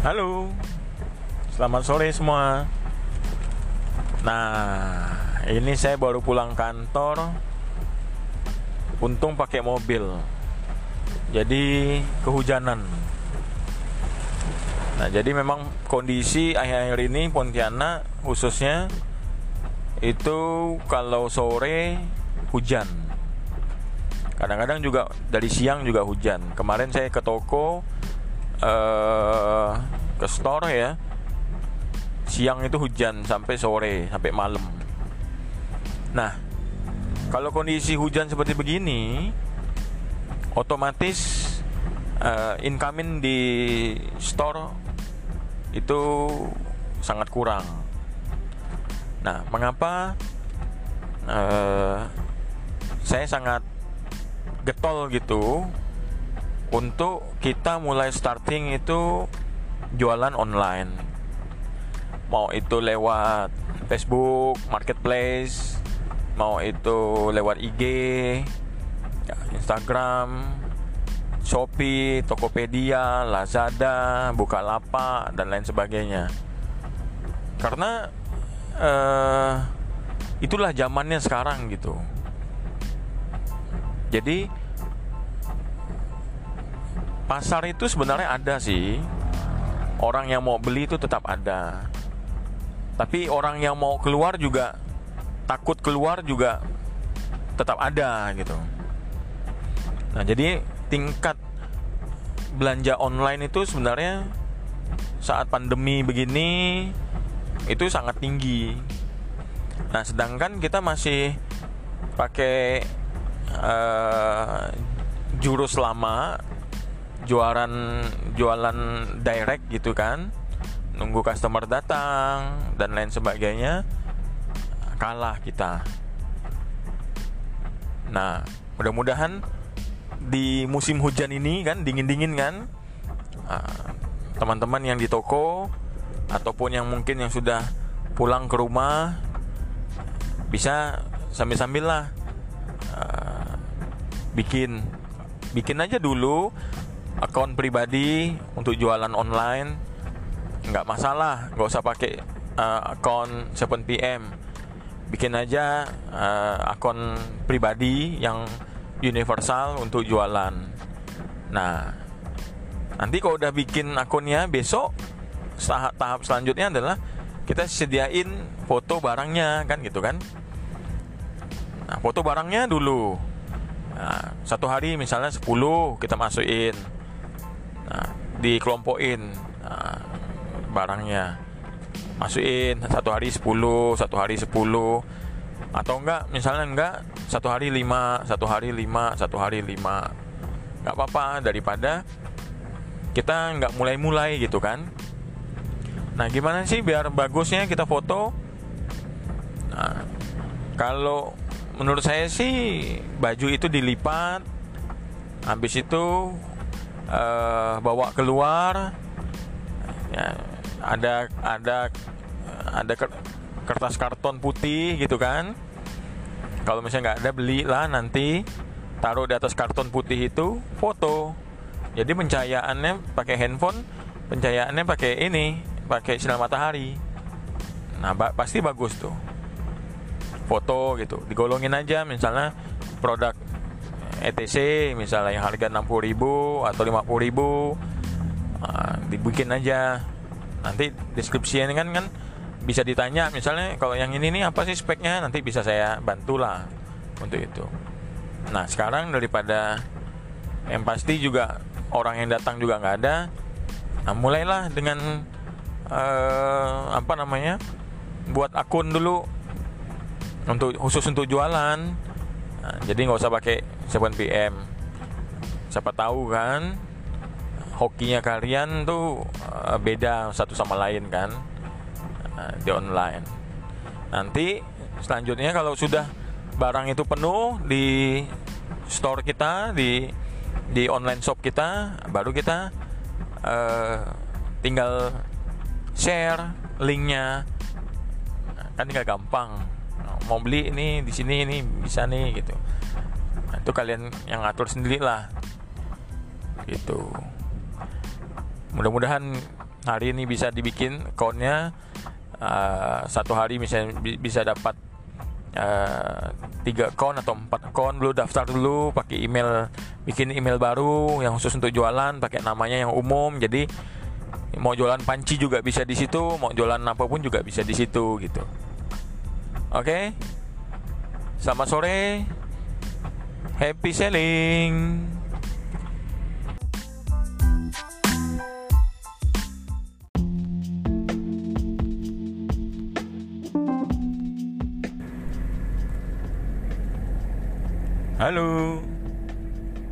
Halo, selamat sore semua. Nah, ini saya baru pulang kantor. Untung pakai mobil, jadi kehujanan. Nah, jadi memang kondisi akhir-akhir ini Pontianak khususnya itu kalau sore hujan. Kadang-kadang juga dari siang juga hujan. Kemarin saya ke toko uh, ke store ya. Siang itu hujan sampai sore sampai malam. Nah kalau kondisi hujan seperti begini otomatis uh, incoming di store itu sangat kurang. Nah mengapa uh, saya sangat getol gitu untuk kita mulai starting itu jualan online. Mau itu lewat Facebook Marketplace mau itu lewat IG ya, Instagram Shopee Tokopedia Lazada Bukalapak dan lain sebagainya. Karena uh, itulah zamannya sekarang gitu. Jadi pasar itu sebenarnya ada sih. Orang yang mau beli itu tetap ada. Tapi orang yang mau keluar juga takut keluar juga tetap ada gitu. Nah jadi tingkat belanja online itu sebenarnya saat pandemi begini itu sangat tinggi. Nah sedangkan kita masih pakai uh, jurus lama jualan jualan direct gitu kan. Nunggu customer datang dan lain sebagainya kalah kita. Nah mudah-mudahan di musim hujan ini kan dingin-dingin kan ah, teman-teman yang di toko ataupun yang mungkin yang sudah pulang ke rumah bisa sambil-sambil lah uh, bikin bikin aja dulu akun pribadi untuk jualan online nggak masalah. Nggak usah pakai uh, akun 7pm bikin aja uh, akun pribadi yang universal untuk jualan. Nah nanti kalau udah bikin akunnya besok tahap, tahap selanjutnya adalah kita sediain foto barangnya kan gitu kan? Nah foto barangnya dulu. Nah, satu hari misalnya 10 kita masukin nah, dikelompokin. Nah, barangnya. Masukin satu hari 10 satu hari 10 atau enggak misalnya enggak satu hari 5 satu hari 5 satu hari 5 enggak apa-apa daripada kita enggak mulai-mulai gitu kan. Nah gimana sih biar bagusnya kita foto? Nah kalau menurut saya sih baju itu dilipat habis itu uh, bawa keluar. Ya, ada ada ada kertas karton putih gitu kan. Kalau misalnya nggak ada belilah nanti. Taruh di atas karton putih itu foto. Jadi pencahayaannya pakai handphone pencahayaannya pakai ini pakai sinar matahari. Nah ba pasti bagus tuh. Foto gitu digolongin aja. Misalnya produk ETC misalnya yang harga 60.000 atau 50.000 uh, dibikin aja. Nanti deskripsinya kan kan bisa ditanya misalnya kalau yang ini nih apa sih speknya nanti bisa saya bantulah untuk itu. Nah sekarang daripada yang pasti juga orang yang datang juga nggak ada nah mulailah dengan uh, apa namanya buat akun dulu untuk khusus untuk jualan. Nah, jadi nggak usah pakai 7 PM siapa tahu kan hokinya kalian tuh uh, beda satu sama lain kan uh, di online. Nanti selanjutnya kalau sudah barang itu penuh di store kita di di online shop kita baru kita uh, tinggal share linknya. Kan tinggal gampang. Mau beli ini di sini ini bisa nih gitu nah, itu kalian yang atur sendiri lah. Gitu. Mudah-mudahan hari ini bisa dibikin accountnya uh, satu hari misalnya bisa dapat uh, tiga account atau empat account. Dulu daftar dulu pakai email bikin email baru yang khusus untuk jualan pakai namanya yang umum. Jadi mau jualan panci juga bisa di situ mau jualan apa pun juga bisa di situ gitu. Oke? Okay? selamat sore happy selling Halo,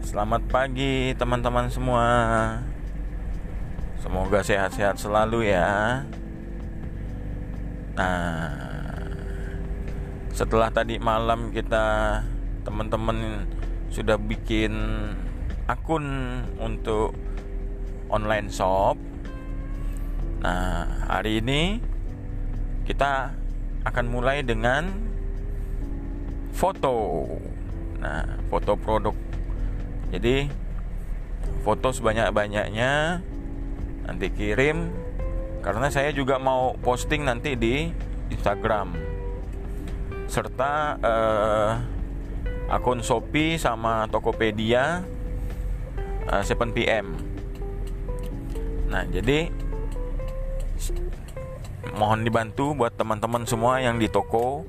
selamat pagi teman-teman semua. Semoga sehat-sehat selalu ya. Nah, setelah tadi malam kita teman-teman sudah bikin akun untuk online shop. Nah, hari ini kita akan mulai dengan foto. Nah, foto produk. Jadi foto sebanyak-banyaknya nanti kirim karena saya juga mau posting nanti di Instagram serta uh, akun Shopee sama Tokopedia uh, 7pm. Nah, jadi mohon dibantu buat teman-teman semua yang di toko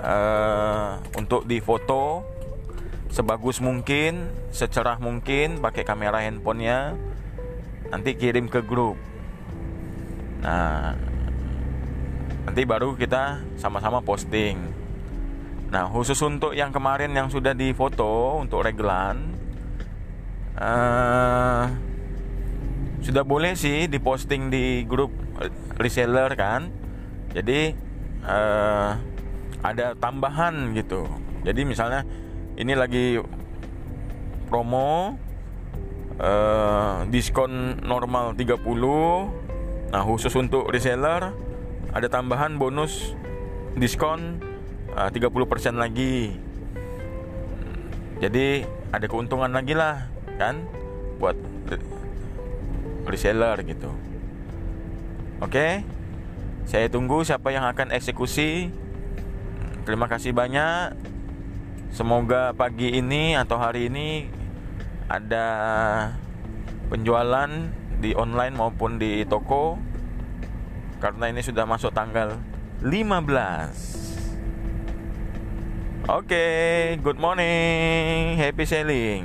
uh, untuk difoto sebagus mungkin, secerah mungkin pakai kamera handphonenya. Nanti kirim ke grup. Nah, nanti baru kita sama-sama posting. Nah, khusus untuk yang kemarin yang sudah difoto untuk reglan, uh, sudah boleh sih diposting di grup reseller kan. Jadi uh, ada tambahan gitu jadi misalnya ini lagi promo uh, diskon normal 30 nah khusus untuk reseller ada tambahan bonus diskon uh, 30% lagi. Jadi ada keuntungan lagi lah kan? Buat reseller gitu. Oke? Saya tunggu siapa yang akan eksekusi. Terima kasih banyak. Semoga pagi ini atau hari ini ada penjualan di online maupun di toko. Karena ini sudah masuk tanggal 15. Oke, okay, good morning. Happy selling.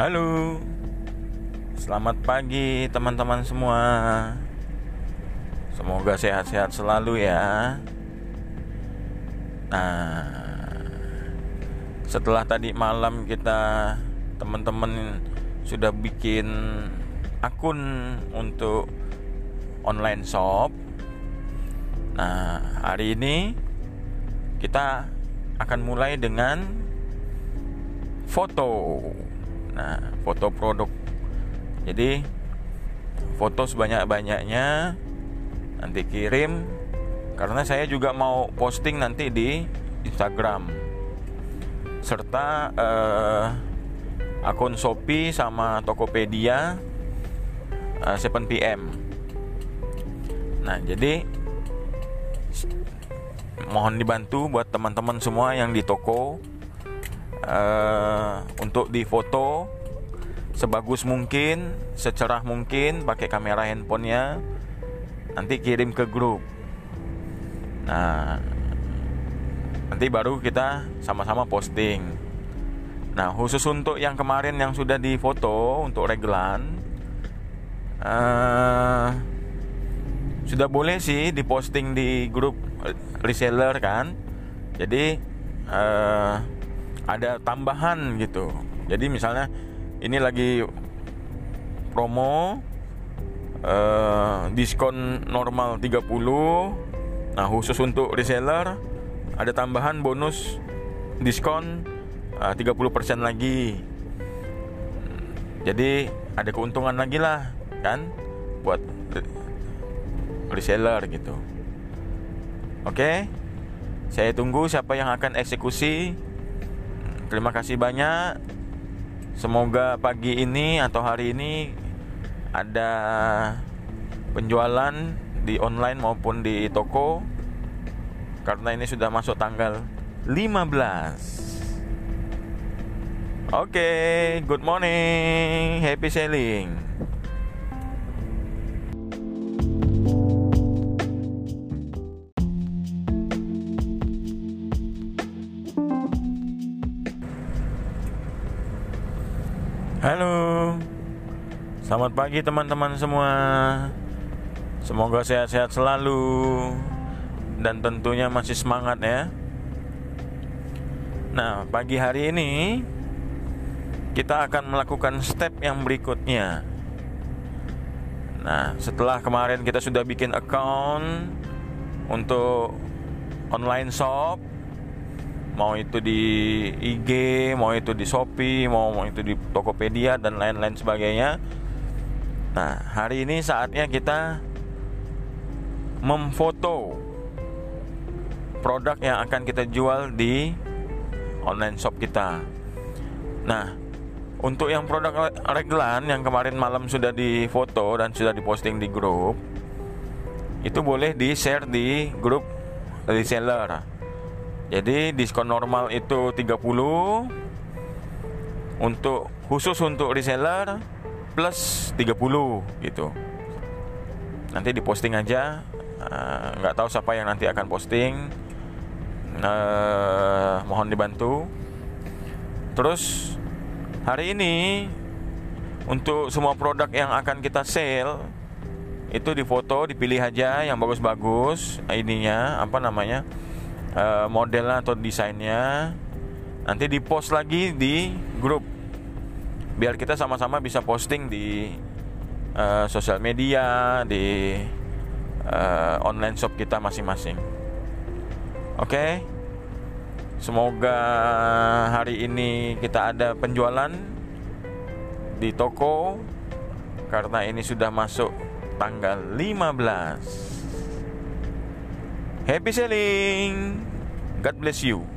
Halo, selamat pagi teman-teman semua. Semoga sehat-sehat selalu ya. Nah, setelah tadi malam kita teman-teman sudah bikin akun untuk online shop. Nah, hari ini kita akan mulai dengan foto. Nah, foto produk. Jadi foto sebanyak-banyaknya nanti kirim karena saya juga mau posting nanti di Instagram serta uh, akun Shopee sama Tokopedia uh, 7pm. Nah, jadi mohon dibantu buat teman-teman semua yang di toko uh, untuk difoto sebagus mungkin, secerah mungkin pakai kamera handphonenya. Nanti kirim ke grup. Nah, nanti baru kita sama-sama posting. Nah, khusus untuk yang kemarin yang sudah difoto untuk reglan, uh, sudah boleh sih diposting di grup reseller kan. Jadi uh, ada tambahan gitu jadi misalnya ini lagi promo uh, diskon normal 30 nah khusus untuk reseller ada tambahan bonus diskon uh, 30% lagi. Jadi ada keuntungan lagi lah kan? Buat reseller gitu. Oke? Saya tunggu siapa yang akan eksekusi. Terima kasih banyak. Semoga pagi ini atau hari ini ada penjualan di online maupun di toko karena ini sudah masuk tanggal 15 Oke, okay, good morning, happy selling. Halo, selamat pagi teman-teman semua. Semoga sehat-sehat selalu dan tentunya masih semangat ya. Nah, pagi hari ini kita akan melakukan step yang berikutnya. Nah, setelah kemarin kita sudah bikin account untuk online shop, mau itu di IG, mau itu di Shopee, mau, mau itu di Tokopedia dan lain-lain sebagainya. Nah, hari ini saatnya kita memfoto produk yang akan kita jual di online shop kita. Nah, untuk yang produk reglan yang kemarin malam sudah difoto dan sudah diposting di grup Itu boleh di-share di grup reseller. Jadi diskon normal itu 30 Untuk khusus untuk reseller plus 30 gitu. Nanti diposting aja uh, nggak tahu siapa yang nanti akan posting uh, Mohon dibantu. Terus Hari ini untuk semua produk yang akan kita sale itu difoto, dipilih aja yang bagus-bagus ininya apa namanya uh, modelnya atau desainnya. Nanti dipost lagi di grup biar kita sama-sama bisa posting di uh, sosial media di uh, online shop kita masing-masing oke okay? Semoga hari ini kita ada penjualan di toko karena ini sudah masuk tanggal 15. Happy selling. God bless you.